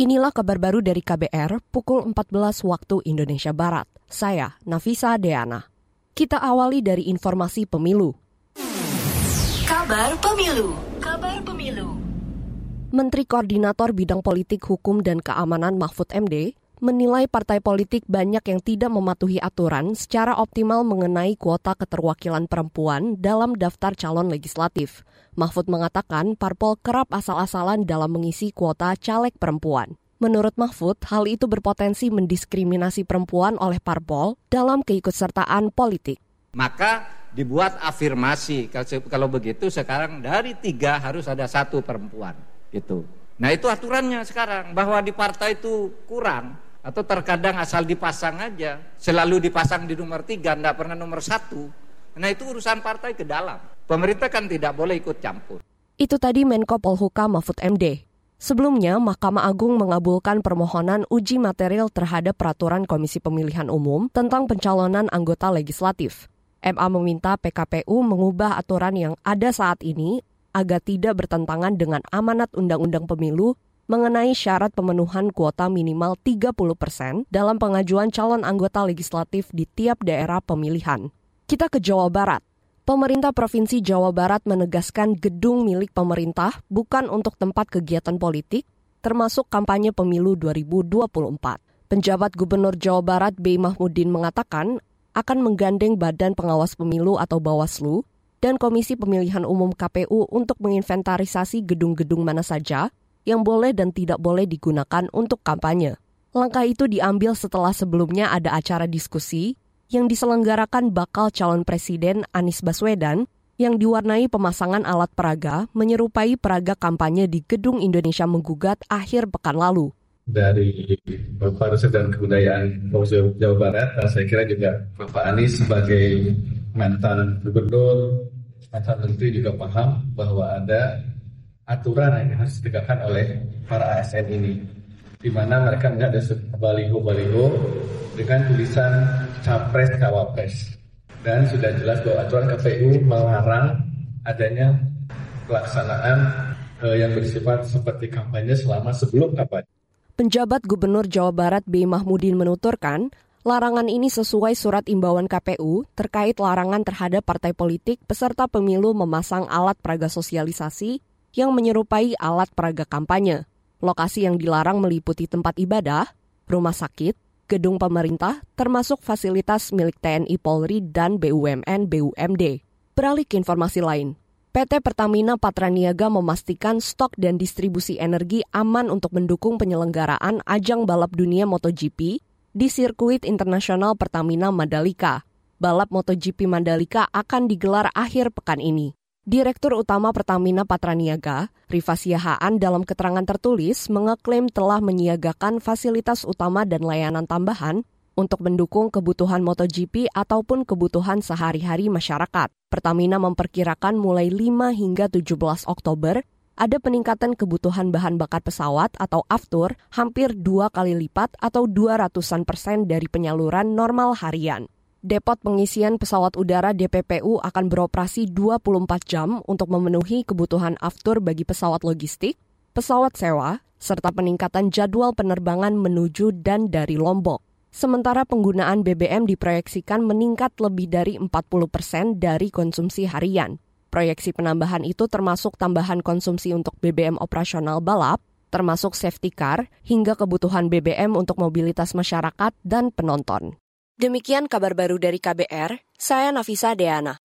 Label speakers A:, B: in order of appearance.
A: Inilah kabar baru dari KBR pukul 14 waktu Indonesia Barat. Saya Nafisa Deana. Kita awali dari informasi pemilu.
B: Kabar pemilu. Kabar pemilu.
A: Menteri Koordinator Bidang Politik, Hukum, dan Keamanan Mahfud MD menilai partai politik banyak yang tidak mematuhi aturan secara optimal mengenai kuota keterwakilan perempuan dalam daftar calon legislatif. Mahfud mengatakan parpol kerap asal-asalan dalam mengisi kuota caleg perempuan. Menurut Mahfud, hal itu berpotensi mendiskriminasi perempuan oleh parpol dalam keikutsertaan politik.
C: Maka dibuat afirmasi, kalau begitu sekarang dari tiga harus ada satu perempuan. Gitu. Nah itu aturannya sekarang, bahwa di partai itu kurang atau terkadang asal dipasang aja selalu dipasang di nomor tiga tidak pernah nomor satu. Nah itu urusan partai ke dalam. Pemerintah kan tidak boleh ikut campur.
A: Itu tadi Menko Polhuka Mahfud MD Sebelumnya, Mahkamah Agung mengabulkan permohonan uji material terhadap peraturan Komisi Pemilihan Umum tentang pencalonan anggota legislatif. MA meminta PKPU mengubah aturan yang ada saat ini agar tidak bertentangan dengan amanat Undang-Undang Pemilu mengenai syarat pemenuhan kuota minimal 30 persen dalam pengajuan calon anggota legislatif di tiap daerah pemilihan. Kita ke Jawa Barat. Pemerintah Provinsi Jawa Barat menegaskan gedung milik pemerintah bukan untuk tempat kegiatan politik, termasuk kampanye pemilu 2024. Penjabat Gubernur Jawa Barat B. Mahmudin mengatakan akan menggandeng Badan Pengawas Pemilu atau Bawaslu dan Komisi Pemilihan Umum KPU untuk menginventarisasi gedung-gedung mana saja yang boleh dan tidak boleh digunakan untuk kampanye. Langkah itu diambil setelah sebelumnya ada acara diskusi yang diselenggarakan bakal calon presiden Anies Baswedan yang diwarnai pemasangan alat peraga menyerupai peraga kampanye di Gedung Indonesia Menggugat akhir pekan lalu.
D: Dari Bapak Riset dan Kebudayaan Jawa Barat, saya kira juga Bapak Anies sebagai mantan gubernur, mantan menteri juga paham bahwa ada aturan yang harus ditegakkan oleh para ASN ini di mana mereka melihat ada baliho-baliho dengan tulisan capres cawapres dan sudah jelas bahwa aturan KPU melarang adanya pelaksanaan eh, yang bersifat seperti kampanye selama sebelum kampanye.
A: Penjabat Gubernur Jawa Barat B. Mahmudin menuturkan, larangan ini sesuai surat imbauan KPU terkait larangan terhadap partai politik peserta pemilu memasang alat peraga sosialisasi yang menyerupai alat peraga kampanye. Lokasi yang dilarang meliputi tempat ibadah, rumah sakit, gedung pemerintah, termasuk fasilitas milik TNI Polri dan BUMN BUMD. Beralih ke informasi lain, PT Pertamina Patraniaga memastikan stok dan distribusi energi aman untuk mendukung penyelenggaraan ajang balap dunia MotoGP di sirkuit internasional Pertamina Mandalika. Balap MotoGP Mandalika akan digelar akhir pekan ini. Direktur Utama Pertamina Patraniaga, Riva Siahaan dalam keterangan tertulis mengeklaim telah menyiagakan fasilitas utama dan layanan tambahan untuk mendukung kebutuhan MotoGP ataupun kebutuhan sehari-hari masyarakat. Pertamina memperkirakan mulai 5 hingga 17 Oktober ada peningkatan kebutuhan bahan bakar pesawat atau aftur hampir dua kali lipat atau 200-an persen dari penyaluran normal harian. Depot pengisian pesawat udara DPPU akan beroperasi 24 jam untuk memenuhi kebutuhan aftur bagi pesawat logistik, pesawat sewa, serta peningkatan jadwal penerbangan menuju dan dari Lombok. Sementara penggunaan BBM diproyeksikan meningkat lebih dari 40 persen dari konsumsi harian. Proyeksi penambahan itu termasuk tambahan konsumsi untuk BBM operasional balap, termasuk safety car, hingga kebutuhan BBM untuk mobilitas masyarakat dan penonton. Demikian kabar baru dari KBR, saya Nafisa Deana.